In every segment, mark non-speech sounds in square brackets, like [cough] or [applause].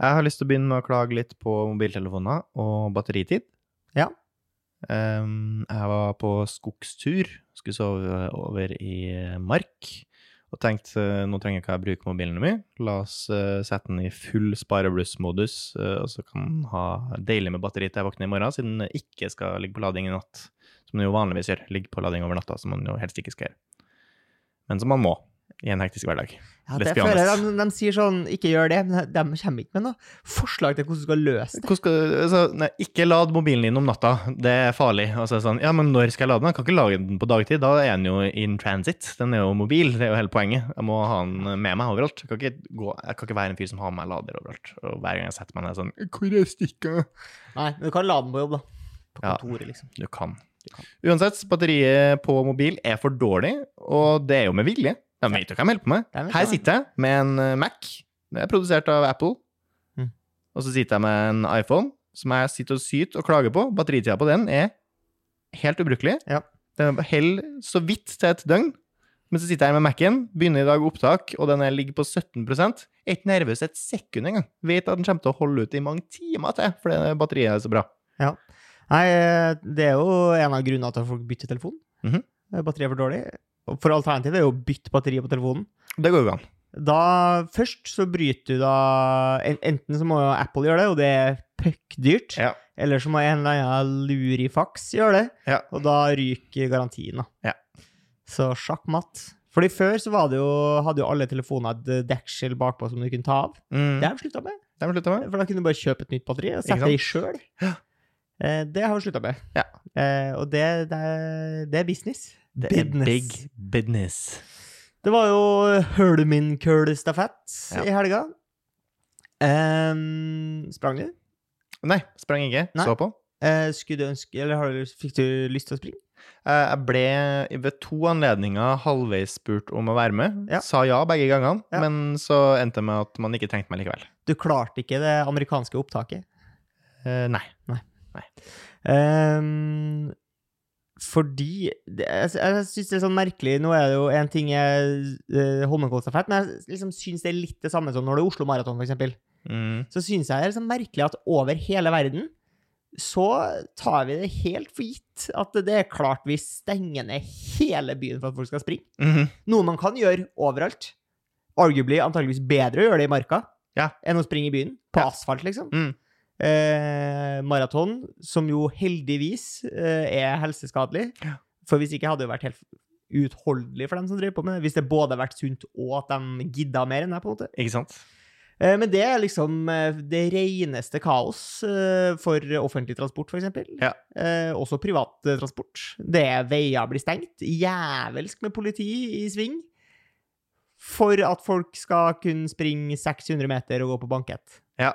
Jeg har lyst til å begynne med å klage litt på mobiltelefoner og batteritid. Ja. Um, jeg var på skogstur, skulle sove over i mark, og tenkte nå trenger jeg ikke å bruke mobilen min. La oss uh, sette den i full sparebluss-modus, uh, og så kan den ha deilig med batteri til jeg våkner i morgen, siden den ikke skal ligge på lading i natt. Som den jo vanligvis gjør. Ligge på lading over natta, som man jo helst ikke skal gjøre. Men som man må i en hektisk hverdag. Ja, det føler jeg de, de sier sånn, ikke gjør det, men de kommer ikke med noe forslag til hvordan du skal løse det. Skal, altså, nei, ikke lad mobilen din om natta, det er farlig. Og så det sånn, ja, men når skal jeg lade den? Jeg kan ikke lage den på dagtid, da er den jo in transit. Den er jo mobil, det er jo hele poenget. Jeg må ha den med meg overalt. Jeg kan ikke, gå, jeg kan ikke være en fyr som har med meg lader overalt. Og hver gang jeg setter meg ned sånn, hvor er stikket? Nei, men du kan lade den på jobb, da. På Ja. liksom. Du kan. Du kan. Uansett, batteriet på mobil er for dårlig, og det er jo med vilje. De vet jo hva de holder på med. Her sitter jeg med en eh, Mac. Det er produsert av Apple. Mm. Og så sitter jeg med en iPhone som jeg sitter og syter og klager på. Batteritida på den er helt ubrukelig. Ja. Den holder så vidt til et døgn. Men så sitter jeg med Mac-en, begynner i dag opptak, og den er- ligger på 17 Er ikke nervøs et sekund engang. Vet at den kommer til å holde ut i mange timer til, fordi batteriet er så bra. Nei, eh, det er jo en av grunnene til at folk bytter telefon. Mm -hmm. Batteriet er for dårlig. For alternativet er jo å bytte batteriet på telefonen. Det går jo an. Da Først så bryter du da Enten så må jo Apple gjøre det, og det er puckdyrt. Ja. Eller så må en eller annen lurifax gjøre det, Ja. og da ryker garantien. da. Ja. Så sjakk matt. Fordi før så var det jo, hadde jo alle telefoner et deksel bakpå som du kunne ta av. Mm. Det har vi slutta med. Det har vi med. For da kunne du bare kjøpe et nytt batteri og sette det i sjøl. Ja. Eh, det har vi slutta med. Ja. Eh, og det, det, det er business. Det er Business. big business. Det var jo Hølminkøl-stafett Ja. i helga. Um, sprang du? Nei, sprang ikke. Nei. Så på. Uh, skulle du ønske Eller du, fikk du lyst til å springe? Eh, Jeg ble ved to anledninger halvveis spurt om å være med. Ja. Sa ja begge gangene, Ja. men så endte det med at man ikke trengte meg likevel. Du klarte ikke det amerikanske opptaket. Eh, nei. Um, fordi Jeg, jeg syns det er sånn merkelig Nå er det jo en ting uh, Holmenkollstafett, men jeg liksom syns det er litt det samme som når det er Oslo Maraton, eksempel. Mm. Så syns jeg det er sånn merkelig at over hele verden så tar vi det helt for gitt at det er klart vi stenger ned hele byen for at folk skal springe. Mhm. Noe man kan gjøre overalt. Arguably antageligvis bedre å gjøre det i marka Ja. enn å springe i byen. På Ja. asfalt, liksom. Mm. Eh, maraton, som jo heldigvis eh, er helseskadelig. For hvis ikke hadde det vært helt uutholdelig for dem som driver på med det. Hvis det både hadde vært sunt og at de gidda mer enn det, på en måte. Ikke sant? Eh, men det er liksom eh, det reneste kaos eh, for offentlig transport, eksempel. Ja. Også privat transport. Det er veier blir stengt. Jævelsk med politi i sving. For at folk skal kunne springe 600 meter og gå på bankett. Ja.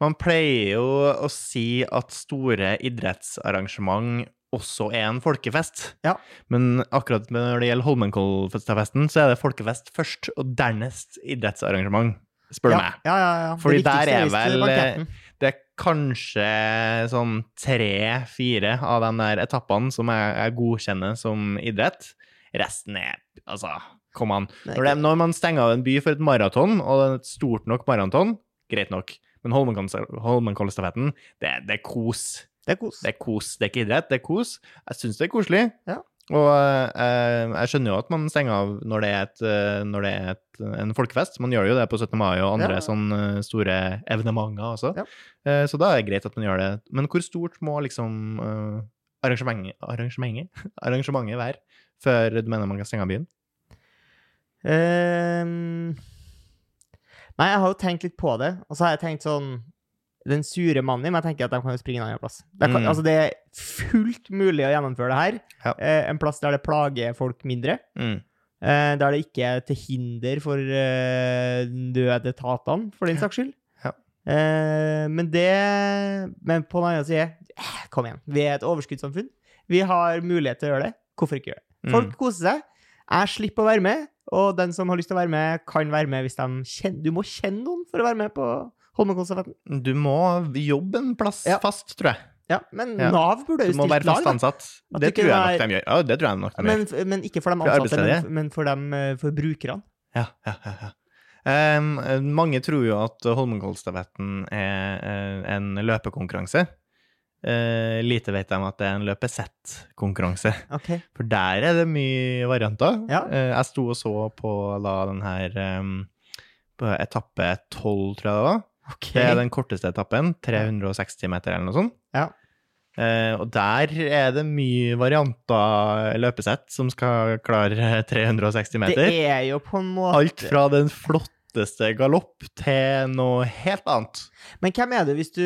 Man pleier jo å si at store idrettsarrangement også er en folkefest. Ja. Men akkurat når det gjelder Holmenkollfesten, så er det folkefest først, og dernest idrettsarrangement, spør du ja, meg. Ja, ja, ja. Fordi der er vel- Det er kanskje sånn tre-fire av de der etappene som jeg, jeg godkjenner som idrett. Resten er altså Kom an. Når, det, når man stenger av en by for et maraton, og det er et stort nok maraton, greit nok. Men Holmenkoll- Holmenkollstafetten, det, det er kos. Det er kos. Det er kos. Det er ikke idrett, det er kos. Jeg syns det er koselig. Ja. Og eh, jeg skjønner jo at man stenger av når det er, et, eh, når det er et, en folkefest. Man gjør jo det på 17. mai og andre Ja. sånne eh, store evenementer også. Ja. Eh, så da er det greit at man gjør det. Men hvor stort må liksom eh, arrangementet, arrangementet, [laughs] arrangementet være før du mener man kan stenge av byen? Ehm, nei, jeg har jo tenkt litt på det, og så har jeg tenkt sånn Den sure mannen i meg tenker at de kan jo springe en annen plass. Det, kan, Mm. altså, det er fullt mulig å gjennomføre det her. Ja. Eh, en plass der det plager folk mindre. Mm. Eh, der det ikke er til hinder for døde tatene, for den saks skyld. Ja. Eh, men det Men på den annen side eh, Kom igjen. Vi er et overskuddssamfunn. Vi har mulighet til å gjøre det. Hvorfor ikke gjøre det? Mm. Folk koser seg. Jeg slipper å være med, og den som har lyst til å være med, kan være med hvis de kjenner Du må kjenne noen for å være med på Holmenkollstafetten. Du må jobbe en plass Ja. fast, tror jeg. Ja, men Ja. Nav burde Du jo må stilt være fast lag. da. ansatt. Det tror jeg nok de gjør. Ja, det tror jeg nok de gjør. Men, men ikke for de ansatte, men, men for, dem, eh, for brukerne. Ja, ja, ja, ja. Em, mange tror jo at Holmenkollstafetten er eh, en løpekonkurranse. Eh, lite vet de at det er en løpesett-konkurranse. Okay. For der er det mye varianter. Ja. Uh, jeg sto og så på da den her um, på etappe 12, tror jeg det var. Okay. Det er den korteste etappen, 360 meter eller noe sånt. Ja. Uh, og der er det mye varianter løpesett som skal klare [laughs] 360 meter. Det er jo på en måte Alt fra den flotteste galopp til noe helt annet. Men hvem er det hvis du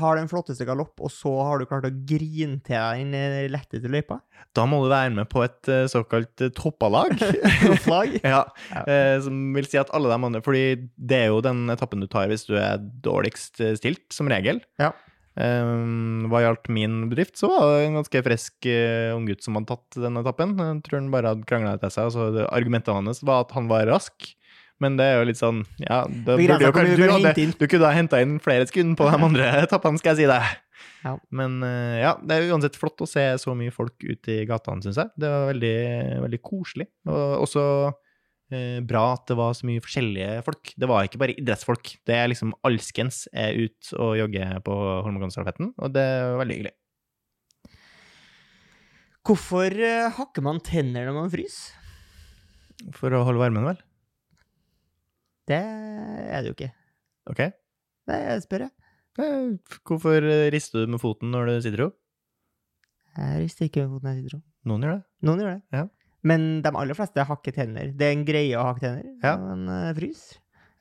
har den flotteste galopp, og så har du klart å grine til deg den letteste løypa? Da må du være med på et eh, såkalt eh, toppalag. [laughs] Topplag? [laughs] ja, Ja. eh, som vil si at alle de andre Fordi det er jo den etappen du tar hvis du er dårligst stilt, som regel. Ja. Um, hva gjaldt min bedrift, så var det en ganske frisk uh, unggutt som hadde tatt den etappen. Jeg tror han bare hadde krangla til seg. Altså, argumentet hans var at han var rask. Men det er jo litt sånn Ja, da burde jo kanskje du hadde, du kunne ha henta inn flere skudd på de andre [laughs] etappene, skal jeg si deg. Ja. Men uh, ja, det er uansett flott å se så mye folk ute i gatene, syns jeg. Det var veldig, veldig koselig. Og også eh, bra at det var så mye forskjellige folk. Det var ikke bare idrettsfolk. Det er liksom alskens er ute og jogger på Holmenkollstafetten, og det er veldig hyggelig. Hvorfor eh, hakker man tenner når man fryser? For å holde varmen, vel? Det er det jo ikke. OK? Det spør jeg. Eh, Hvorfor rister du med foten når du sitter opp? Jeg rister ikke med foten når jeg sitter opp. Noen gjør det. Noen gjør det. Ja. Men de aller fleste hakker tenner. Det er en greie å hakke tenner. Ja. Men uh, frys.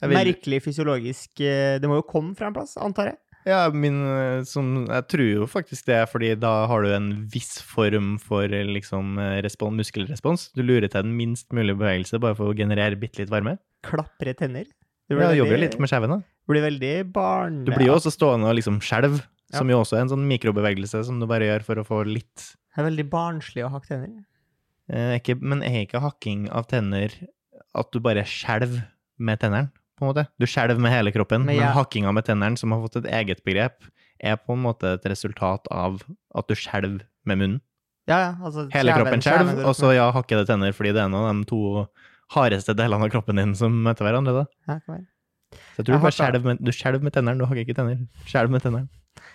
Vil- Merkelig fysiologisk eh, Det må jo komme fra en plass, antar jeg. Ja, min, eh, som, jeg tror jo faktisk det, er fordi da har du en viss form for eh, liksom, eh, respons, muskelrespons. Du lurer til den minst mulige bevegelse bare for å generere bitte litt varme. Klapre tenner. Du Ja, jobber jo litt med skjeven, da. Blir veldig barne... Du blir jo også stående og liksom skjelv, Ja. som jo også er en sånn mikrobevegelse som du bare gjør for å få litt Det er veldig barnslig å hakke tenner. eh, ikke, Men er ikke hakking av tenner at du bare skjelver med tennene, på en måte? Du skjelver med hele kroppen, Men men, hakkinga med tennene, som har fått et eget begrep, er på en måte et resultat av at du skjelver med munnen. Ja, ja, altså Hele kroppen skjelver, og så ja, hakkede tenner, fordi det er en av de to hardeste delene av kroppen din som møter hverandre, da. Ja. Så jeg tror Jeg du bare skjelv med, du med tennene, du hakker ikke tenner. Skjelv med tennene.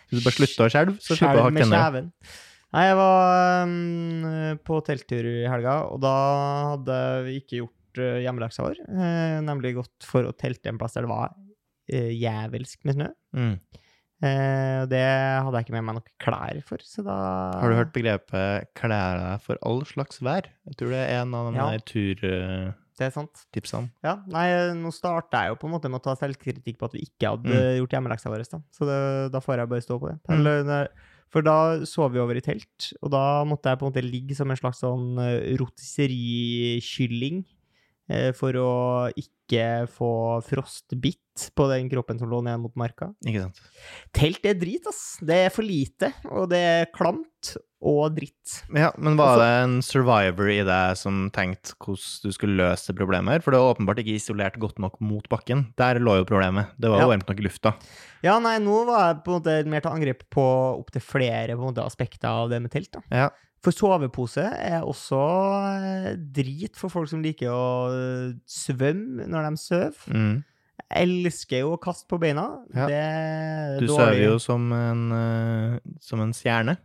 Hvis du bare slutter å skjelve, så slipper du å med tenner. Nei, jeg var um, på telttur i helga, og da hadde vi ikke gjort uh, hjemmeleksa vår. Uh, nemlig gått for å telte en plass der det var uh, jævelsk med snø. Mm. Uh, det hadde jeg ikke med meg nok klær for, så da Har du hørt begrepet klær deg for all slags vær'? Jeg tror det er en av de Ja. der turtipsene. Det er sant. Ja, nei, nå starta jeg jo på en måte med å ta selvkritikk på at vi ikke hadde Mm. gjort hjemmeleksa vår, da. Så det, da får jeg bare stå på det. Mm. Eller, For da sov vi over i telt, og da måtte jeg på en måte ligge som en slags sånn eh, rotisserikylling for å ikke få frostbitt på den kroppen som lå ned mot marka. Ikke sant? Telt er drit, ass. Det er for lite, og det er klamt og dritt. Ja, men var Også, det en survivor i deg som tenkte hvordan du skulle løse problemet her? For det var åpenbart ikke isolert godt nok mot bakken. Der lå jo problemet. Det var jo Ja. varmt nok i lufta. Ja, nei, nå var jeg på en måte mer til angrep på opptil flere måte, aspekter av det med telt. da. Ja. For sovepose er også eh, drit for folk som liker å eh, svømme når de sover. Mm. Jeg elsker jo å kaste på beina. Ja. Det Du sover jo som en, eh, som en stjerne.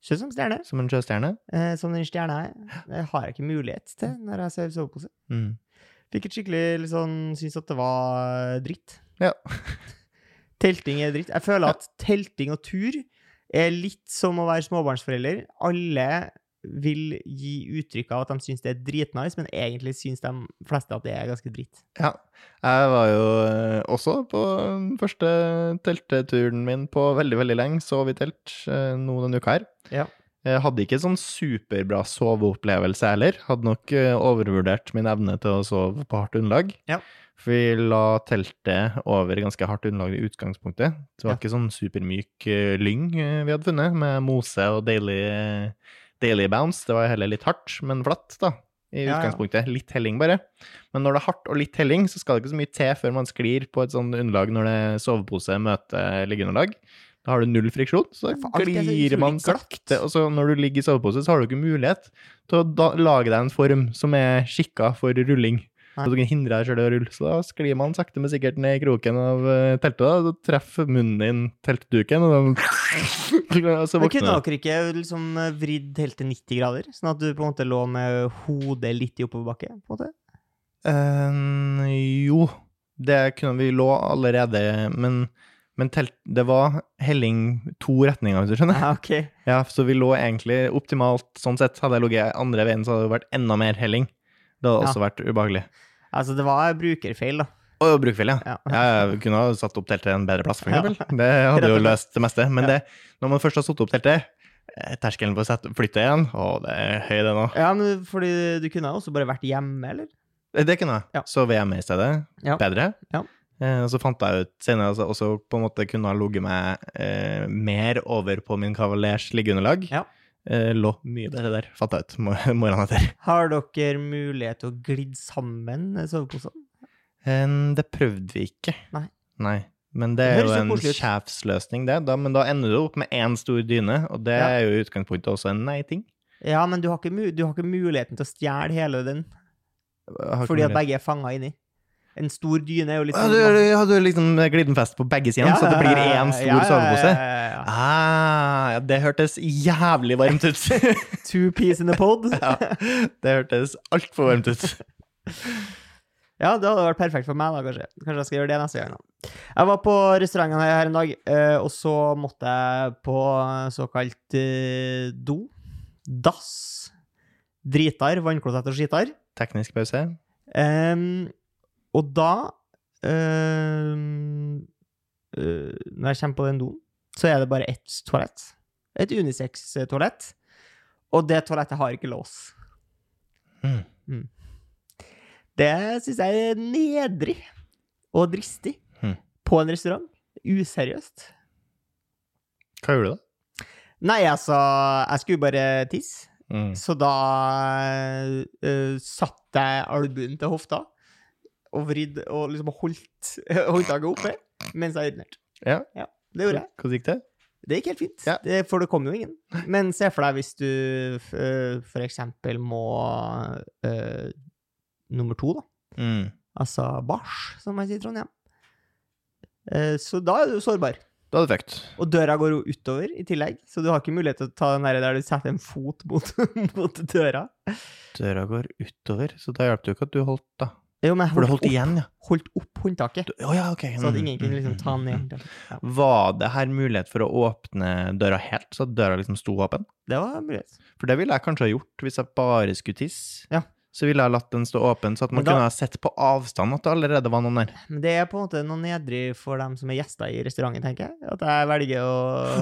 Ikke som stjerne. Som en sjøstjerne. Eh, som den stjerna er. Det har jeg ikke mulighet til når jeg sover sovepose. Mm. Fikk et skikkelig sånn Syns at det var dritt. Ja. [laughs] Telting er dritt. Jeg føler at telting og tur er litt som å være småbarnsforelder. Alle vil gi uttrykk av at de syns det er dritnice, men egentlig syns de fleste at det er ganske dritt. Ja. Jeg var jo eh, også på den første telteturen min på veldig, veldig lenge. Sov i telt eh, nå denne uka her. Ja. Jeg hadde ikke sånn superbra soveopplevelse heller. Hadde nok eh, overvurdert min evne til å sove på hardt underlag. Ja. For vi la teltet over ganske hardt underlag i utgangspunktet. Det var Ja. ikke sånn supermyk eh, lyng eh, vi hadde funnet, med mose og deilig, deilig bounce. Det var heller litt hardt, men flatt, da. I Ja, ja. utgangspunktet. Litt helling, bare. Men når det er hardt og litt helling, så skal det ikke så mye til før man sklir på et sånt underlag når det er sovepose møter liggeunderlag. Da har du null friksjon, så glir man sakte. Og så når du ligger i sovepose, så har du ikke mulighet til å da, lage deg en form som er skikka for rulling. Så du kan hindre deg sjøl i å rulle. Så da sklir man sakte, men sikkert ned i kroken av eh, teltet. da. Du treffer munnen din teltduken, og, da, [laughs] [laughs] så kunne våkner du. dere ikke liksom vridd til 90 grader, sånn at du på en måte lå med hodet litt i oppoverbakke? på en måte? Eh, jo, det kunne vi lå allerede, men, men telt, det var helling to retninger, hvis du skjønner. Ja, okay. [laughs] Ja, så vi lå egentlig optimalt sånn sett. Hadde jeg ligget andre veien, så hadde det vært enda mer helling. Det hadde Ja. også vært ubehagelig. Altså, det var brukerfeil, da. Og brukerfeil, ja. Ja. ja. Jeg kunne ha satt opp teltet en bedre plass, for Ja. eksempel. Det hadde jo løst det meste. Men Ja. det, når man først har satt opp teltet, eh, terskelen for å flytte igjen, å, det er høy, det nå. Ja, men fordi du kunne også bare vært hjemme, eller? Eh, Det kunne jeg. Ja. Så var jeg med i stedet. Ja. Bedre. Ja. Eh, og så fant jeg ut senere altså, også på en måte kunne ha ligget meg eh, mer over på min kavalers liggeunderlag. Ja. Eh, lå mye bedre der, fant jeg ut morgenen [laughs] etter. Har dere mulighet til å glidde sammen eh, soveposene? Det prøvde vi ikke. Nei. Nei. Men det Det er jo jo en sjefsløsning, det. Da, men da ender du opp med én stor dyne, og det Ja. er jo i utgangspunktet også en nei-ting. Ja, men du har ikke, du har ikke muligheten til å stjele hele den, fordi at begge er fanga inni. En stor dyne er jo litt Ja, du, du hadde liksom glidenfest på begge sider, så det blir én stor Ja, ja, sovepose? Ja. Ah, ja, det hørtes jævlig varmt ut. [laughs] Two peas in a pod. [laughs] ja, det hørtes altfor varmt ut. [laughs] Ja, det hadde vært perfekt for meg, da, kanskje. Kanskje jeg skal gjøre det neste gang. da. Jeg var på restauranten her en dag, eh, og så måtte jeg på såkalt eh, do. Dass. Dritar, vannklosett og skitar. Teknisk pause. Um, og da um, uh, Når jeg kommer på den doen, så er det bare ett toalett. Et unisex-toalett. Og det toalettet har ikke lås. Mm. Det syns jeg er nedrig og dristig mm. på en restaurant. Useriøst. Hva gjorde du da? Nei, altså, jeg skulle bare tisse, Mm. så da uh, satte jeg albuen til hofta og vridde og liksom holdt [laughs] håndtaket oppe mens jeg urinerte. Ja. Det gjorde jeg. Hvordan gikk det? Det gikk helt fint, Ja. det, for det kom jo ingen. Men se for deg hvis du for eksempel må uh, nummer to, da. Mm. Altså bæsj, som man sier i Trondheim. Uh, Så da er du sårbar. Da er du fucked. Og døra går jo utover i tillegg, så du har ikke mulighet til å ta den der der du setter en fot mot, [laughs] mot døra. Døra går utover, så da hjalp det jo ikke at du holdt, da. Jo, men jeg du holdt, opp, igjen, ja. holdt opp håndtaket, oh, ja, ok. så at Mm, ingen kunne liksom mm, ta ned mm. håndtaket. Ja, Var det her mulighet for å åpne døra helt, så at døra liksom sto åpen? det var mulighet. For det ville jeg kanskje ha gjort hvis jeg bare skulle tisse. Ja. Så ville jeg latt den stå åpen, så at man da- kunne ha sett på avstand at det allerede var noen der. Men det er på en måte noe nedrig for dem som er gjester i restauranten, tenker jeg. At jeg velger å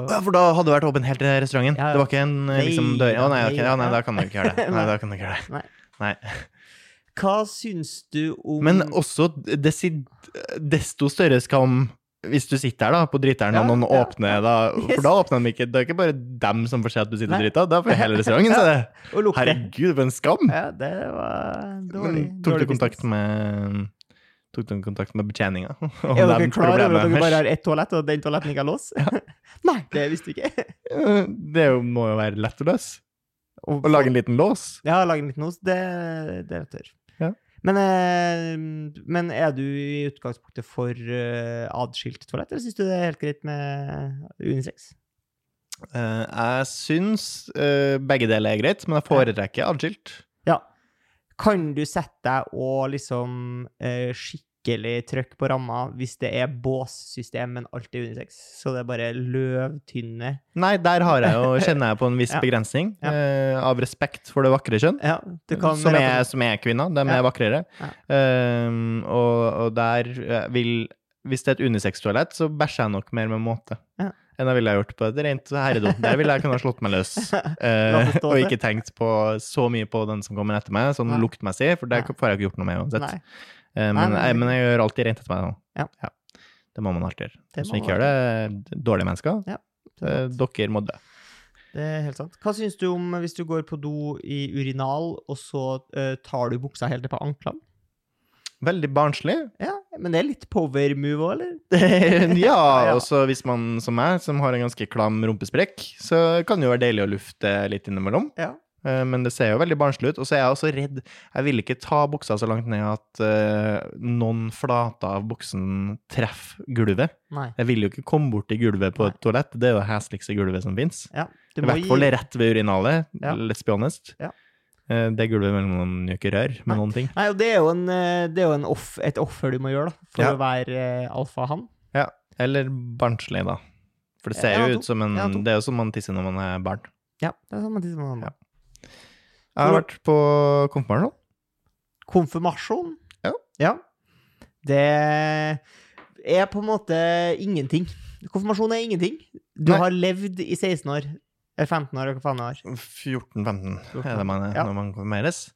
Ja, for da hadde det vært åpen helt til restauranten. Det var ikke en eh, liksom, dør Å ok, nei, ja, nei, da kan du ikke gjøre det. [laughs] Nei, da kan du ikke gjøre det. Nei. Nei. Hva syns du om Men også desto større skam hvis du sitter her da, på driteren, Ja, og noen ja, åpner da, Yes. For da åpner de ikke Det er ikke bare dem som får se at du sitter og driter. da får hele restauranten se det. [laughs] Herregud, for en skam! Ja, det var dårlig. Men tok du kontakt med Tok du kontakt med betjeninga? [laughs] Er dere klar over at dere bare har ett toalett, og den toaletten ikke har lås? [laughs] Nei, det visste vi ikke. Det må jo være lett å løse. Å lage en liten lås. Ja, lage en liten lås, det, det er tør. Men, eh, men er du i utgangspunktet for eh, adskilt toalett, eller syns du det er helt greit med unisex? Eh, jeg syns begge deler er greit, men jeg foretrekker adskilt. Ja. Kan du sette deg og liksom eh, skikkelig trykk på ramma hvis det er båssystem, men alt er unisex? Så det er bare løvtynne Nei, der har jeg jo, [laughs] kjenner jeg på en viss Ja. begrensning, Ja. Uh, av respekt for det vakre kjønn. Ja, kan som, er, som er kvinner. De er vakrere. Um, og, og der eh, vil Hvis det er et unisex-toalett, så bæsjer jeg nok mer med måte Ja. enn jeg ville gjort på et rent herredo. Der ville jeg kunne ha slått meg løs. [laughs] eh, og ikke tenkt på så mye på den som kommer etter meg, sånn luktmessig, for det får jeg ikke gjort noe med uansett. Nei, men, nei, men jeg gjør alltid rent etter meg. nå. Ja. Det må man alltid gjøre. Det man som ikke gjør det, dårlige mennesker. Ja, Eh, dere må dø. det er helt sant. Hva syns du om hvis du går på do i urinal, og så uh, tar du buksa helt ned på anklene? Veldig barnslig. Ja, men det er litt power move òg, eller? [laughs] ja, [laughs] Ja. og så hvis man som meg, som har en ganske klam rumpesprekk, så kan det jo være deilig å lufte litt innimellom. Ja. Eh, men det ser jo veldig barnslig ut. Og så er jeg også redd Jeg vil ikke ta buksa så langt ned at uh, noen flater av buksen treffer gulvet. Nei. Jeg vil jo ikke komme bort til gulvet på Nei. et toalett. Det er jo det hesligste gulvet som fins. Ja. I hvert fall gi- rett ved urinalet. Ja. Let's be honest. Ja. Uh, Det gulvet mellom noen gjør ikke rør med Nei. noen ting. Nei, og det er jo, en, det er jo en off, et offer du må gjøre, da, for Ja. å være eh, alfahann. Ja. Eller barnslig, da. For det ser jo ut som en Det er jo som man tisser når man er barn. Ja, det er sånn man tisser når man er Ja. Jeg har vært på konfirmasjon. Konfirmasjon? Ja. ja. Det er på en måte ingenting. Konfirmasjon er ingenting. Du Nei. har levd i 16 år. Eller 15 år, hva faen det var. 14-15 er det man er Ja. når man konfirmeres.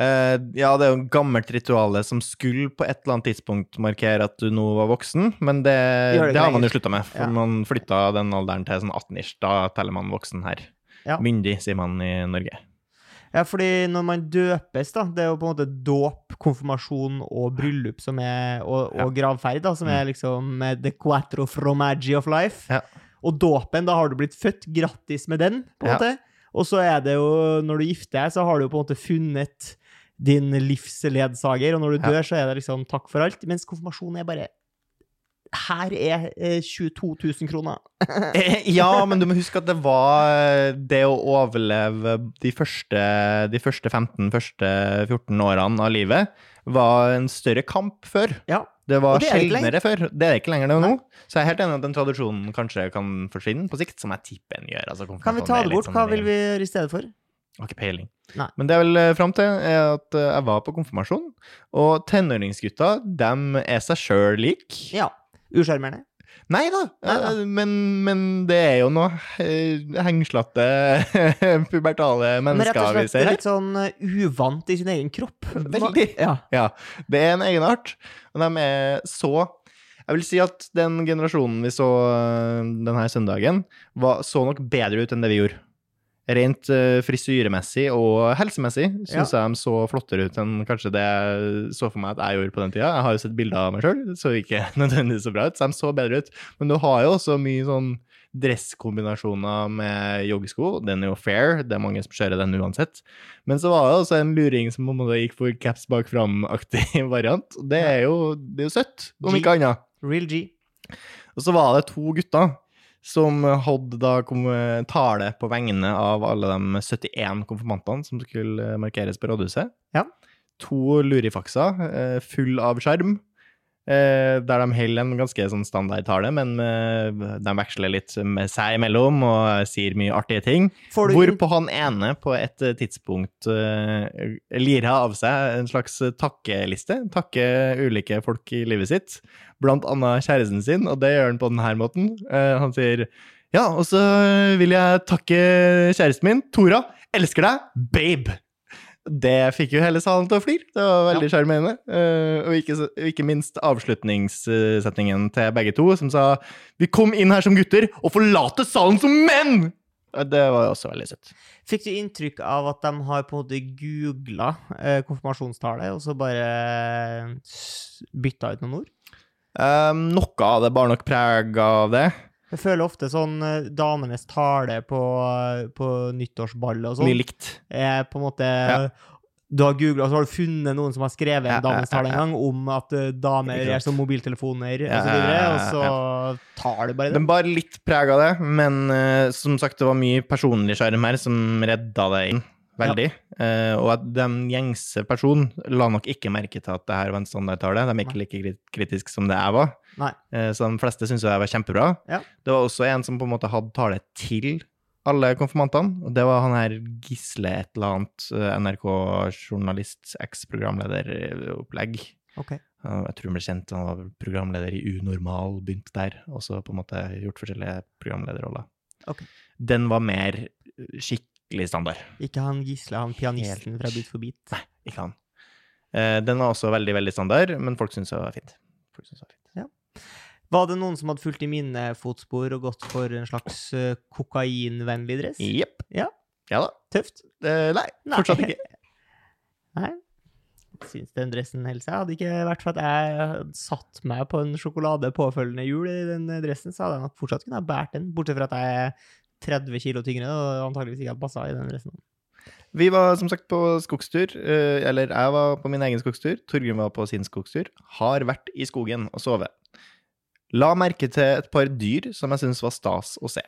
Uh, ja, det er jo et gammelt rituale som skulle på et eller annet tidspunkt markere at du nå var voksen, men det, det det, har man jo slutta med. For Ja. man flytta den alderen til sånn 18-ish. Da teller man voksen her. Ja. Myndig, sier man i Norge. Ja, fordi når man døpes, da, det er jo på en måte dåp, konfirmasjon og bryllup som er, og, og gravferd, da, som er liksom eh, the quattro fromaggi of life. Ja. Og dåpen, da har du blitt født. Grattis med den, på en Ja. måte. Og så er det jo, når du gifter deg, så har du jo på en måte funnet din livsledsager, og når du Ja. dør, så er det liksom takk for alt. Mens konfirmasjon er bare Her er eh, 22 000 kroner. [laughs] Eh, ja, men du må huske at det var eh, det å overleve de første, de første 15, første 14 årene av livet, var en større kamp før. Ja. Det var det er sjeldnere før. Det er ikke lenger det nå. Så jeg er helt enig at den tradisjonen kanskje kan forsvinne på sikt, som jeg tipper den gjør. Altså, Kan vi ta det bort? sånn Hva vil vi gjøre i stedet for? Har ikke peiling. Nei. Men det jeg vil fram til, er at eh, jeg var på konfirmasjon, og tenåringsgutta, dem er seg sjøl lik. Ja. Usjarmerende. Nei da, eh, men, men det er jo noe eh, hengslete, [laughs] pubertale Men mennesker og vi ser her. litt sånn uh, uvant i sin egen kropp. [laughs] Veldig. Ja. Ja, det er en egenart, og de er så Jeg vil si at den generasjonen vi så eh, denne søndagen, var, så nok bedre ut enn det vi gjorde. Rent eh, frisyremessig og helsemessig syns jeg de så flottere ut enn kanskje det jeg så for meg at jeg gjorde på den tida. Jeg har jo sett bilder av meg sjøl, så ikke [laughs] nødvendigvis så bra ut. Så de så bedre ut. Men du har jo også mye sånn dresskombinasjoner med joggesko. Den er jo fair, det er mange som kjører den uansett. Men så var det også en luring som på en måte gikk for caps bak fram-aktig [laughs] variant. Det er jo, det er jo søtt, om G. ikke annet. Real G. Og så var det to gutter som hadde da kom- tale på vegne av alle de 71 konfirmantene som skulle markeres på rådhuset. Ja. To lurifakser, eh, full av eh, der de holder en ganske sånn standardtale, men eh, de veksler litt med seg imellom og sier mye artige ting. Du Hvorpå han ene på et eh, tidspunkt lirer av seg en slags takkeliste. Takke ulike folk i livet sitt, blant annet kjæresten sin, og det gjør han på denne måten. Eh, han sier ja, og så vil jeg takke kjæresten min, Tora. Elsker deg, babe. Det fikk jo hele salen til å flire. Det var veldig sjarmerende. Eh, og ikke, ikke minst avslutningssetningen til begge to, som sa Vi kom inn her som gutter og forlater salen som menn! Det var jo også veldig søtt. Fikk du inntrykk av at de har på en måte googla eh, konfirmasjonstallet, og så bare eh, bytta ut noen ord? Um, noe av det bar nok preg av det. Jeg føler ofte sånn eh, damenes tale på, på nyttårsball og sånn, Mye likt. er på en måte Ja. Du har googla, og så har du funnet noen som har skrevet en Ja, damenes tale en gang om at eh, damer er som mobiltelefoner, og så videre, og så tar du bare det. Den bar litt preg av det, men uh, som sagt, det var mye personlig sjarm her som redda det inn veldig. Eh, og at den gjengse personen la nok ikke merke til at det her var en standardtale. De er ikke like kritisk kritiske som det jeg var. Eh, så de fleste syntes jeg var kjempebra. Ja. Det var også en som på en måte hadde tale til alle konfirmantene, og det var han her Gisle et eller annet, eh, NRK-journalist, eks-programlederopplegg. Ok. Uh, Jeg tror han ble kjent, han var programleder i Unormal, begynte der, og så på en måte gjort forskjellige programlederroller. Okay. Den var mer uh, skikkelig standard, Ikke han Gisle, han pianisten fra Beat for beat. ikke han. Eh, Den var også veldig, veldig standard, men folk syntes det var fint. Folk synes det var fint. Var det noen som hadde fulgt i mine fotspor og gått for en slags eh, kokainvennlig dress? Jepp. Ja. Ja da. Tøft. Eh, nei, Nei. fortsatt ikke. [laughs] Nei. Syns den dressen holder seg. Hadde ikke vært for at jeg hadde satt meg på en sjokolade påfølgende jul i den dressen, så hadde jeg nok fortsatt kunnet ha båret den, bortsett fra at jeg 30 kilo tyngre og antageligvis ikke hadde passa i den dressen. Vi var som sagt på skogstur. eh, Eller jeg var på min egen skogstur. Torgrim var på sin skogstur. Har vært i skogen og sovet. La merke til et par dyr som jeg syns var stas å se.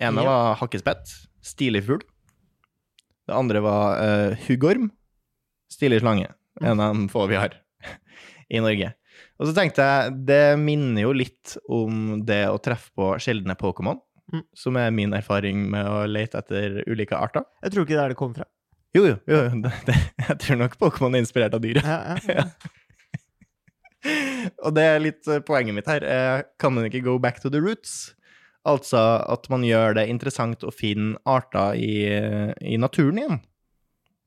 ene Ja. var hakkespett. Stilig fugl. Det andre var uh, huggorm. Stilig slange. En av de få vi har [laughs] i Norge. Og så tenkte jeg, det minner jo litt om det å treffe på sjeldne Pokémon, Mm. som er min erfaring med å lete etter ulike arter. Jeg tror ikke det er der det kom fra. Jo, jo, jo [laughs] det, det, jeg tror nok Pokémon er inspirert av dyret. Ja, ja, ja. [laughs] Og det er litt eh, poenget mitt her. Eh, Kan man ikke go back to the roots? Altså at man gjør det interessant å finne arter i, i naturen igjen.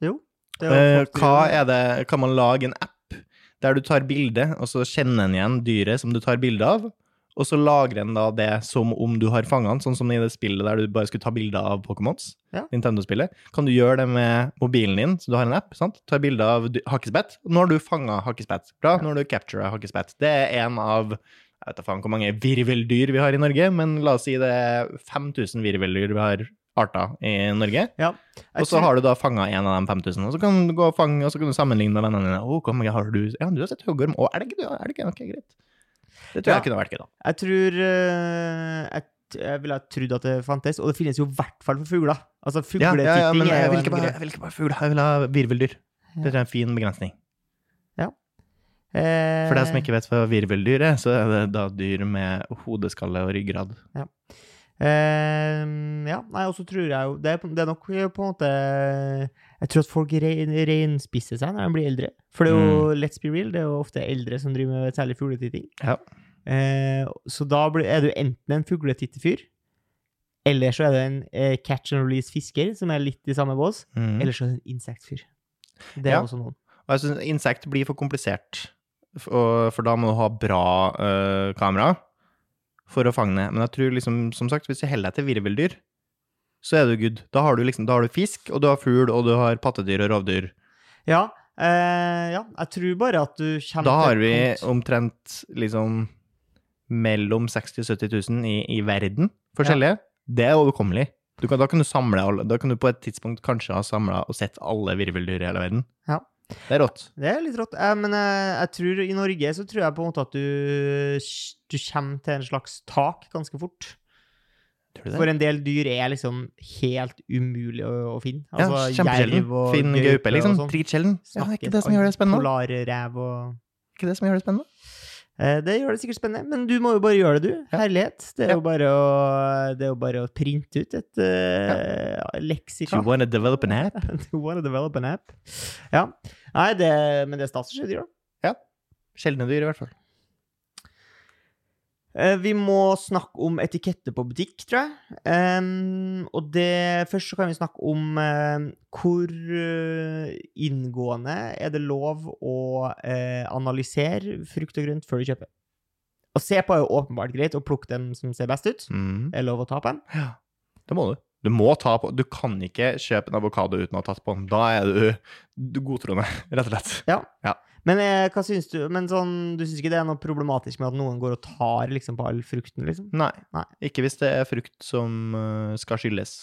Jo. er Eh, hva er det Kan man lage en app der du tar bilde, og så kjenner den igjen dyret som du tar bilde av? Og så lagrer den da det som om du har fanget den, sånn som i det spillet der du bare skulle ta bilder av Pokémons. Ja. Nintendo-spillet. Kan du gjøre det med mobilen din, så du har en app, sant? Tar bilde av hakkespett. Nå har du fanga hakkespett. Bra, nå har du captura hakkespett. Det er en av jeg vet da faen hvor mange virveldyr vi har i Norge, men la oss si det er 5000 virveldyr vi har arter i Norge. Ja. Og så har du da fanga en av de 5000, og så kan du gå og fange, og så kan du sammenligne med vennene dine. Å, hvor mange har du? Ja, du har sett huggorm. Å, elg, du? Elg. Ok, greit. Det tror Ja. jeg kunne vært gøy, da. Jeg tror eh, jeg, jeg ville ha trodd at det fantes, og det finnes jo i hvert fall for fugler. Altså, Ja, ja, ja, men fugletitting jeg vil ikke bare, jeg vil ikke bare fugl, jeg vil ha virveldyr. Det er en fin begrensning. Eh, For deg som ikke vet hva virveldyr er, så er det da dyr med hodeskalle og ryggrad. Eh, ja, nei, og så tror jeg jo det det er nok på en måte Jeg tror at folk rein, reinspisser seg når de blir eldre. For det er jo, let's be real, det er jo ofte eldre som driver med særlig fugletitting. Ja. Eh, så da blir, er du enten en fugletitterfyr, eller så er du en eh, catch and release-fisker, som er litt i samme bås, Mm. eller så er du en insektfyr. Det er Ja. også noen. Og jeg syns insekt blir for komplisert, for, for da må du ha bra øh, kamera for å fange. Men jeg tror liksom, som sagt, hvis du holder deg til virveldyr, så er du good. Da har du liksom, da har du fisk, og du har fugl, og du har pattedyr og rovdyr. Ja, eh, ja, jeg tror bare at du kommer Da har vi omtrent liksom mellom 60 000 og 70 000 i, i verden forskjellige. Det er overkommelig. Du kan, da kan du samle alle, da kan du på et tidspunkt kanskje ha samla og sett alle virveldyr i hele verden. Ja. Det er rått. Det er litt rått. Eh, men eh, jeg tror i Norge så tror jeg på en måte at du, du kommer til en slags tak ganske fort. For en del dyr er liksom helt umulig å, å finne. ja, Altså kjempesjelden. Finn gaupe, liksom. sånn. Dritsjelden. Ja, det er ikke det som gjør det spennende. Polarrev og Ikke det som gjør det spennende. Eh, Det gjør det sikkert spennende, men du må jo bare gjøre det, du. Ja. Herlighet. Det er, Ja. å, det er jo bare å printe ut et uh, Do leksikon. you wanna develop an app? [laughs] you wanna develop an app? Ja. Nei, det, men det er stas å se dyr, da. Sjeldne dyr, i hvert fall. Eh, Vi må snakke om etikette på butikk, tror jeg. Um, og det, først så kan vi snakke om uh, hvor uh, inngående er det lov å uh, analysere frukt og grønt før du kjøper. Å se på er jo åpenbart greit, og plukke den som ser best ut. Mm. Er lov å ta på den. Ja, det må du. Du må ta på Du kan ikke kjøpe en avokado uten å ha tatt på den. Da er du, du godtroende, [laughs] rett og slett. Men eh, hva syns du Men sånn, du syns ikke det er noe problematisk med at noen går og tar liksom på all frukten, liksom? Nei. Nei. Ikke hvis det er frukt som uh, skal skylles.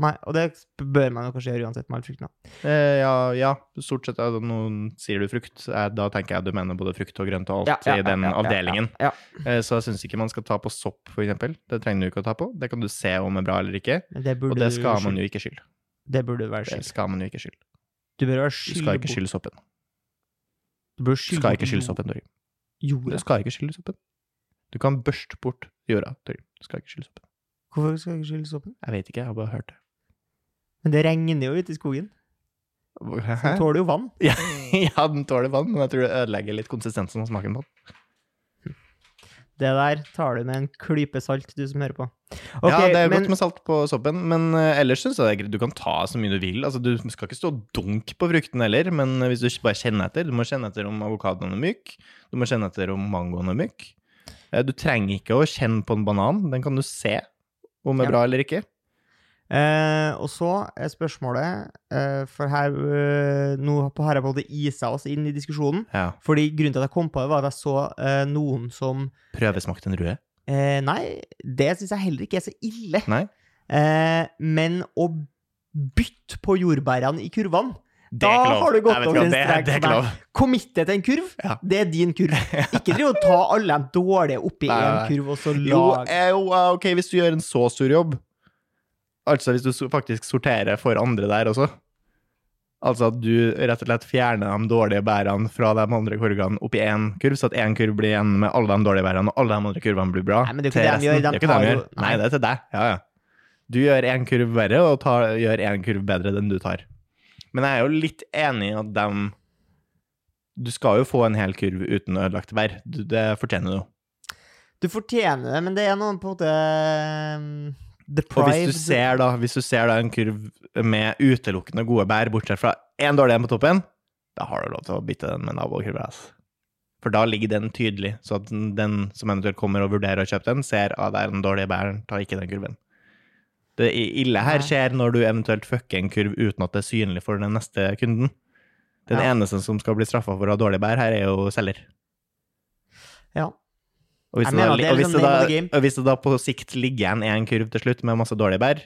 Nei, og det bør man jo kanskje gjøre uansett med all frukten. Eh, ja, ja, stort sett. Altså, noen sier du frukt, da tenker jeg du mener både frukt og grønt og alt Ja, ja, i den avdelingen. Eh, så jeg syns ikke man skal ta på sopp, for eksempel. Det trenger du ikke å ta på. Det kan du se om er bra eller ikke. Det Og det skal man jo ikke skylde. Det burde være skyld. Det skal man jo ikke skylde. Du bør være skyld. Du skal ikke skylde soppen. Du bør Du skylde skal ikke skylde soppen, Torgrim. Du skal ikke skylde soppen. Du kan børste bort jorda, Torgrim. Du skal ikke skylde soppen. Hvorfor skal jeg ikke skylde soppen? Jeg vet ikke, jeg har bare hørt det. Men det regner jo ute i skogen. Hæ? den tåler jo vann. Ja, [laughs] ja, den tåler vann, men jeg tror det ødelegger litt konsistensen og smaken på den. Det der tar du med en klype salt, du som hører på. Okay, ja, det er men, godt med salt på soppen, men eh, ellers syns jeg det er greit. Du kan ta så mye du vil. Altså, du skal ikke stå og dunke på frukten heller, men hvis du bare kjenner etter Du må kjenne etter om avokadoen er myk, du må kjenne etter om mangoen er myk. Eh, Du trenger ikke å kjenne på en banan, den kan du se om er bra eller ikke. Eh, Og så er spørsmålet eh, For her eh, Nå har jeg på en isa oss inn i diskusjonen. Ja. Fordi grunnen til at jeg kom på det, var at jeg så eh, noen som Prøvesmakte en rød? eh, Nei, det syns jeg heller ikke er så ille. Eh, men å bytte på jordbærene i kurvene. Da har du gått over en strek Det lov. Committe til en kurv, Ja. det er din kurv. [laughs] Ikke driv og ta alle de dårlige oppi én kurv, og så Jo, eh, jo, eh, ok, hvis du gjør en så stor jobb, altså hvis du faktisk sorterer for andre der også, altså at du rett og slett fjerner de dårlige bærene fra de andre kurvene opp i én kurv, så at én kurv blir igjen med alle de dårlige bærene, og alle de andre kurvene blir bra. Nei, men det er ikke det de gjør, de Det tar jo- Nei, det er til deg. Ja, ja. Du gjør én kurv verre, og tar, gjør én kurv bedre enn du tar. Men jeg er jo litt enig i at de Du skal jo få en hel kurv uten ødelagt bær. Det fortjener du. Du fortjener det, men det er noen på en måte Og hvis du ser da, hvis du ser da en kurv med utelukkende gode bær, bortsett fra én dårlig en på toppen, da har du lov til å bytte den med nabokurva. For da ligger den tydelig, så at den, som eventuelt kommer og vurderer å kjøpe den, ser at det er den dårlige bæren, ta ikke den kurven. Det ille her skjer når du eventuelt fucker en kurv uten at det er synlig for den neste kunden. Den Ja. eneste som skal bli straffa for å ha dårlig bær her, er jo selger. Ja. Og hvis, da, mener er og, hvis liksom da, og hvis det da på sikt ligger igjen en kurv til slutt med masse dårlige bær,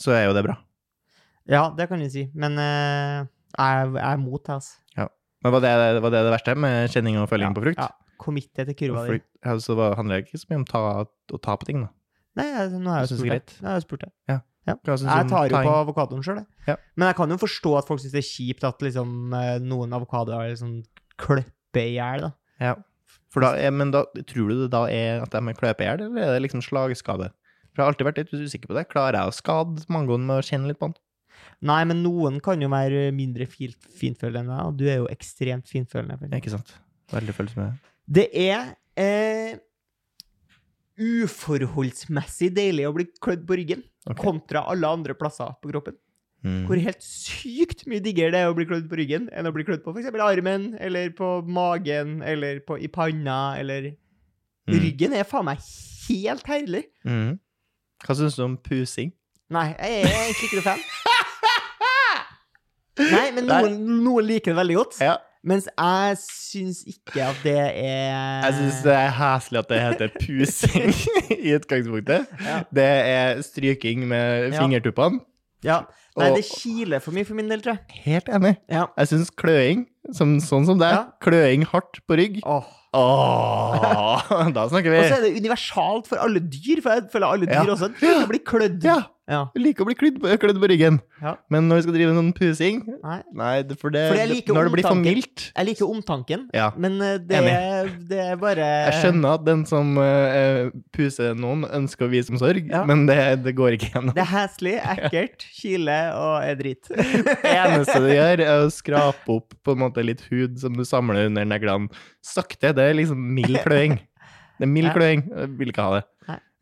så er jo det bra. ja, det kan du si, men uh, jeg, jeg er mot det, altså. Men var det, var det det verste, med kjenning og følging Ja, på frukt? Ja. Committe til kurva di. ja, så handler det ikke så mye om ta, å ta på ting, da. Nei, nå har jeg Jeg spurt det. Nå har jeg spurt det. Ja. Ja. Jeg tar jo på avokadoen sjøl, jeg. Ja. Men jeg kan jo forstå at folk syns det er kjipt at liksom, eh, noen avokadoer liksom klipper i hjel, da. Ja. For da, er- men da, tror du det da er at de kløper i hjel, eller er det liksom slagskade? For jeg har alltid vært litt usikker på det. Klarer jeg å skade mangoen med å kjenne litt på den? Nei, men noen kan jo være mindre fint, finfølende enn deg, og du er jo ekstremt finfølende. Ikke sant? Veldig følsom. Det er eh, uforholdsmessig deilig å bli klødd på ryggen okay. kontra alle andre plasser på kroppen. Mm. Hvor helt sykt mye diggere det er å bli klødd på ryggen enn å bli klødd på f.eks. armen, eller på magen, eller på, i panna, eller Mm. Ryggen er faen meg helt herlig. Mm. Hva syns du om pusing? Nei, jeg er egentlig ikke noe fan. [laughs] Nei, men noen, noen liker det veldig godt. Ja. Mens jeg syns ikke at det er Jeg syns det er heslig at det heter pusing [laughs] i utgangspunktet. Ja. Det er stryking med Ja. fingertuppene. Ja. Nei, det kiler for mye for min del, tror jeg. Helt enig. Ja. Jeg syns kløing, som, sånn som det, Ja. kløing hardt på rygg Åh. Åh, [laughs] Da snakker vi. Og så er det universalt for alle dyr, for jeg føler alle dyr Ja. også blir klødd. Ja, Ja. jeg liker å bli klødd på, på ryggen. Ja. Men når vi skal drive noen pusing Nei. Nei, det, for det, For jeg liker når det blir for mildt Jeg liker omtanken, Ja. men eh, det, det er bare Jeg skjønner at den som uh, puser noen, ønsker å vise omsorg, Ja. men det, det går ikke gjennom. Det er heslig, ekkelt, kile og er dritt. [laughs] Det eneste du gjør, er å skrape opp på en måte litt hud som du samler under neglene. Sakte. Det er liksom mild kløing. Det er mild kløing. Jeg vil ikke ha det.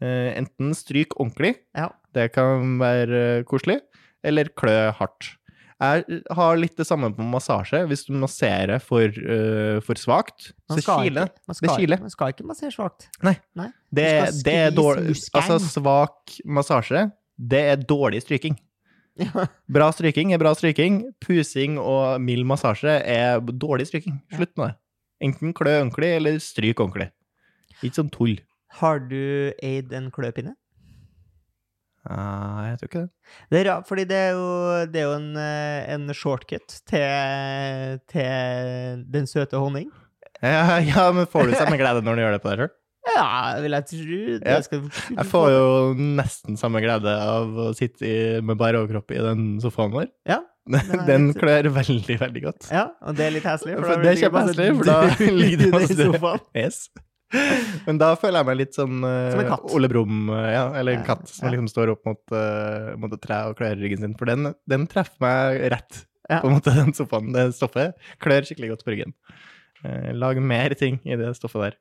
Eh, enten stryk ordentlig, Ja. Det kan være koselig, eller klø hardt. Jeg har litt det samme på massasje. Hvis du masserer for, uh, for svakt, så kiler Det kiler. man skal ikke massere svakt. Nei. Nei. det det er dårlig. Altså, svak massasje, det er dårlig stryking. Ja. Bra stryking er bra stryking. Pusing og mild massasje er dårlig stryking. Slutt med det. Enten klø ordentlig, eller stryk ordentlig. Ikke sånn tull. Har du eid en kløpinne? Nei, jeg tror ikke det. Det er rart, fordi det er jo, det er jo en, eh, en shortcut til, til den søte honning. Ja, [laughs] ja, men får du samme [laughs] glede når du gjør det på deg sjøl? Ja, vil jeg tro. Det Ja. skal, Jeg får jo nesten samme glede av å sitte i, med bare overkropp i den sofaen vår. Ja, [laughs] Den litt- klør veldig, veldig godt. Ja, og det er litt heslig. For det er kjempeheslig, for da ligger du i sofaen. Yes. [laughs] Men da føler jeg meg litt sånn uh, Som en katt. Ole Brumm, eh, ja, eller en Ja, katt som ja. liksom står opp mot, uh, mot et tre og klør ryggen sin. For den, den treffer meg rett, Ja. på en måte, [laughs] den sofaen. Det stoffet klør skikkelig godt på ryggen. Lag mer ting i det stoffet der.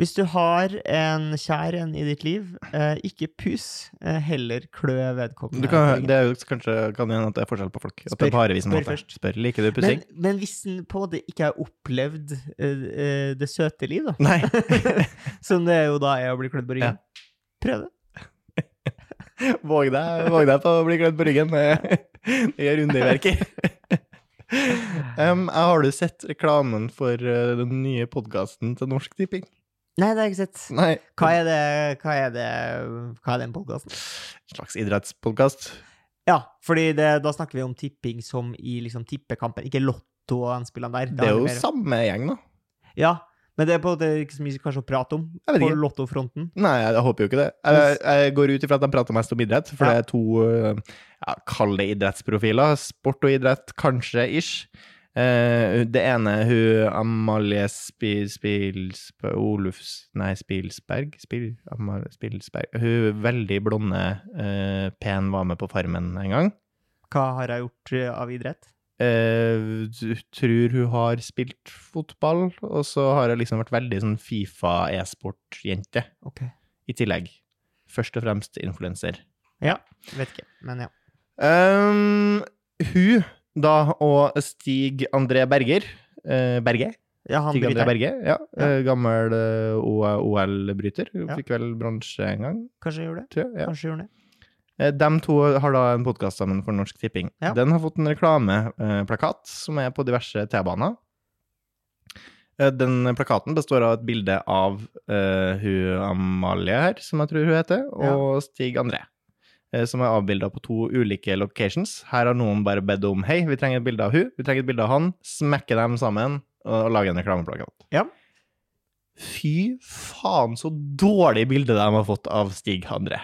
Hvis du har en kjær en i ditt liv, eh, ikke pus, eh, heller klø vedkommende. Kan, det er jo kanskje kan hende at det er forskjell på folk. At det Spør. er bare vi som Spør først. Spør. Liker du pussing? men hvis en på måte ikke har opplevd eh, eh, det søte liv, da, Nei. [laughs] som det jo da er å bli klødd på ryggen, prøv det. [laughs] Våg deg, våg deg på å bli klødd på ryggen. Det det gjør underverker. [laughs] um, har du sett reklamen for eh, den nye podkasten til Norsk Tipping? Nei, det har jeg ikke sett. Nei. Hva er det Hva er det Hva er den podkasten? En slags idrettspodkast. Ja, fordi det, da snakker vi om tipping som i liksom tippekampen, ikke Lotto og den spillene der. Det er jo mer- samme gjeng, da. Ja, men det er på en måte ikke så mye kanskje å prate om på. Lottofronten. Nei, jeg, håper jo ikke det. Jeg, jeg går ut ifra at de prater mest om idrett, for Ja. det er to øh, ja, Kall det idrettsprofiler. Sport og idrett, kanskje, ish. Eh, det ene hun Amalie Spil... Spils... Olufs... Nei, Spilsberg? Spil, Amalie Spilsberg. Hun veldig blonde, uh, pen, var med på Farmen en gang. Hva har hun gjort eh, av idrett? Uh, tror hun har spilt fotball, og så har hun liksom vært veldig sånn Fifa e-sport-jente Ok. i tillegg. Først og fremst influenser. Ja, vet ikke, men ja. Um, hun, da, og Stig André Berger eh, Berge? Ja, han Stig André. Berge, ja. Ja. eh, gammel eh, OL-bryter. Ja. Fikk vel bronse en gang, Kanskje gjorde det. Ja. Kanskje gjorde det. Eh, De to har da en podkast sammen for Norsk Tipping. Ja. Den har fått en reklameplakat som er på diverse T-baner. Den plakaten består av et bilde av uh, hun Amalie her, som jeg tror hun heter, og Stig André. Eh, Som er avbilda på to ulike locations. Her har noen bare bedt om hei, vi trenger et bilde av hun, vi trenger et bilde av han. Smekke dem sammen og lage en reklameplakat. Ja. Fy faen, så dårlig bilde de har fått av Stig André.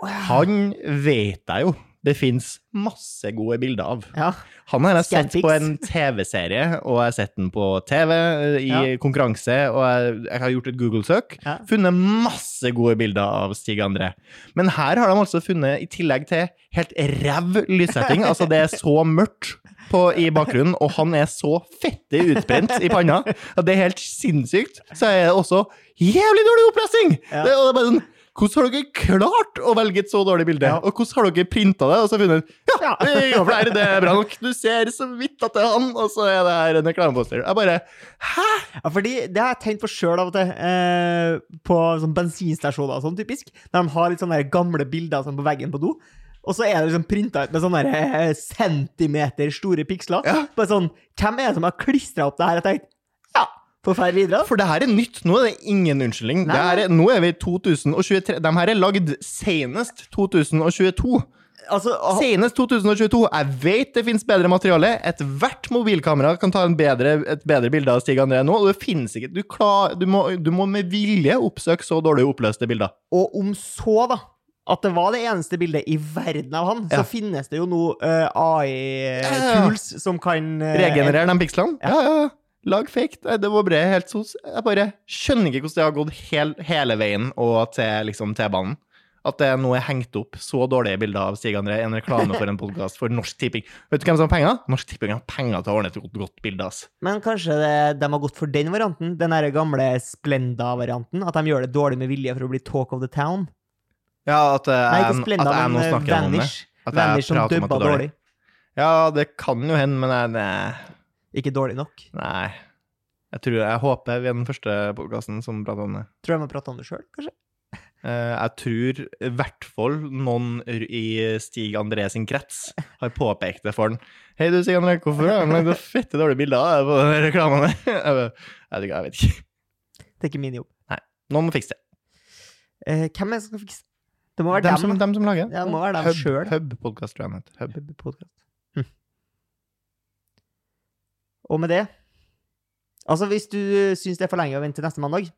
Wow. Han vet jeg jo det fins masse gode bilder av. Ja. Han har jeg sett på en TV-serie, og jeg har sett den på TV eh, i Ja. konkurranse, og jeg, jeg har gjort et Google-søk. Ja. Funnet masse gode bilder av Stig André. Men her har de altså funnet, i tillegg til helt ræv lyssetting, altså det er så mørkt på, i bakgrunnen, og han er så fette utbrent i panna, at det er helt sinnssykt. Så er det også jævlig dårlig opplesning! Det, og det er bare sånn hvordan har dere klart å velge et så dårlig bilde? Ja. Og hvordan har dere printa det? Og så funnet ja, Ja. [laughs] vi det, er bra nok. Du ser så vidt at det er han, og så er det her en reklameposter. Jeg bare Hæ? Ja, fordi det har jeg tenkt på sjøl av og til, eh, på sånn bensinstasjoner og sånn, typisk. Der de har litt sånne gamle bilder sånn på veggen på do. Og så er det liksom printa ut med sånne eh, centimeter store piksler. Ja. Bare sånn, Hvem er det som har klistra opp det her? Jeg tenkte, ja, får ferde videre. For det her er nytt. Nå er det ingen unnskyldning. Nei. Det her er, nå er vi i 2023. De her er lagd senest 2022. Altså, Senest 2022. Jeg vet det finnes bedre materiale. Ethvert mobilkamera kan ta en bedre, et bedre bilde av Stig André nå, og det finnes ikke. Du, klar, du, må, du må med vilje oppsøke så dårlig oppløste bilder. og om så, da, at det var det eneste bildet i verden av han, Ja. så finnes det jo nå eh, Ja, ja, ja. AI-tools som kan uh, Regenerere de pikslene? Ja. Ja, ja. Lag fake. Det var bare helt sos. Jeg bare skjønner ikke hvordan det har gått hel, hele veien og til liksom T-banen. At det nå er hengt opp så dårlige bilder av Stig André i en reklame for en podkast for Norsk Tipping. Vet du hvem som har penger? Norsk Tipping har penger til å ordne et godt, godt bilde. ass. Men kanskje det, de har gått for den varianten, den der gamle Splenda-varianten, at de gjør det dårlig med vilje for å bli talk of the town. Ja, at, uh, Nei, ikke Splenda, at jeg nå men eh, snakker om det. Vanish. At jeg Vanish som prater om at det er dårlig. Ja, det kan jo hende, men jeg, nei, Ikke dårlig nok. nei. Jeg, tror, jeg håper vi er den første podkasten som prater om det. Tror jeg må prate om det sjøl, kanskje. Eh, jeg tror i hvert fall noen i Stig André sin krets har påpekt det for han. Hei du, Stig André, hvorfor har du lagd fette dårlige bilder av på den reklamen? [laughs] Jeg, jeg, vet ikke. Det er ikke min jobb. Nei. Noen må fikse det. Eh, hvem er det som skal fikse det? Det må være Dem som, dem som lager Ja, det må være dem Hub, selv. Hub podcast, tror jeg den heter. Hub. Hub podcast. Og med det Altså, hvis du syns det er for lenge å vente til neste mandag,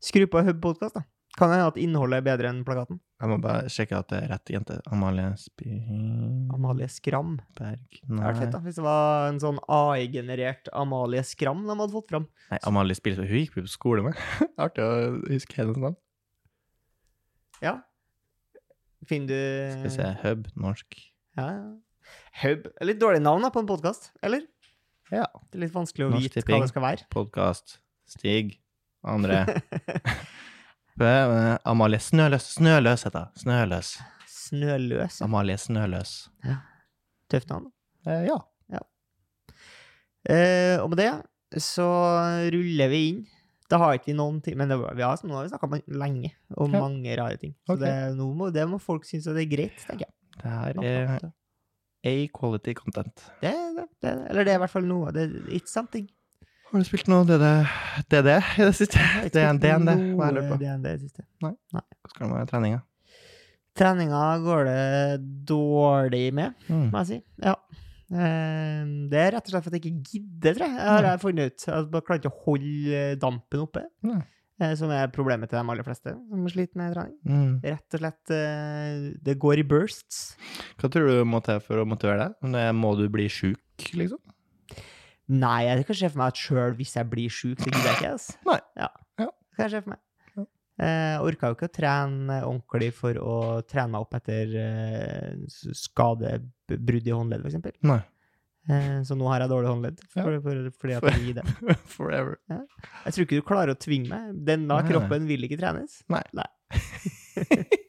skru på Hub podcast, da. Kan hende at innholdet er bedre enn plakaten. Jeg må bare sjekke at det er rett jente. Amalie Amalie Skram. Spyberg Det hadde fett, da. Hvis det var en sånn AI-generert Amalie Skram de hadde fått fram. Nei, Amalie Spilsberg. Hun gikk vi på skole med. [laughs] Artig å huske hennes navn. Ja. Finner du Skal vi se. Hub, norsk. Ja, ja. Hub. Litt dårlig navn da, på en podkast, eller? Ja. Det er litt vanskelig å Norsk vite Tipping. hva det skal være. Podkast. Stig. Andre. [laughs] Amalie Snøløs. Snøløs heter hun. Snøløs. Snøløs. Amalie Snøløs. Tøft navn. Eh, ja. Eh, og med det så ruller vi inn. Da har ikke vi noen ting Men det, vi har, nå har vi snakka lenge om Ja. mange rare ting. Så Ok. det, må, det må folk synes at det er greit, tenker jeg. Det her er det. A-quality content. Det, er det, eller det er i hvert fall noe. Det, it's something. Har du spilt noe DD, i det siste? Jeg har ikke Det er DND. Hva er det på? DND i det siste. Hva skal det være treninga? Treninga går det dårlig med, Mm. må jeg si. Ja. Eh, Det er rett og slett for at jeg ikke gidder, tror jeg. Jeg har Nei. jeg funnet ut. Jeg bare klarer ikke å holde dampen oppe, Nei. Eh, som er problemet til de aller fleste som sliter med trening. Mm. Rett og slett eh, Det går i bursts. Hva tror du må til for å motivere deg? Må du bli sjuk, liksom? Nei, jeg kan se for meg at sjøl hvis jeg blir sjuk, så gidder jeg ikke. Altså. Nei. Ja. Ja. Det kan jeg se for meg. Ja. Eh, Jeg orka jo ikke å trene ordentlig for å trene meg opp etter skadebrudd i håndleddet, f.eks. Eh, så nå har jeg dårlig håndledd. For, for, fordi at jeg gir det. [laughs] Forever. Ja. Jeg tror ikke du klarer å tvinge meg. Denne kroppen vil ikke trenes. Nei. Nei. [laughs]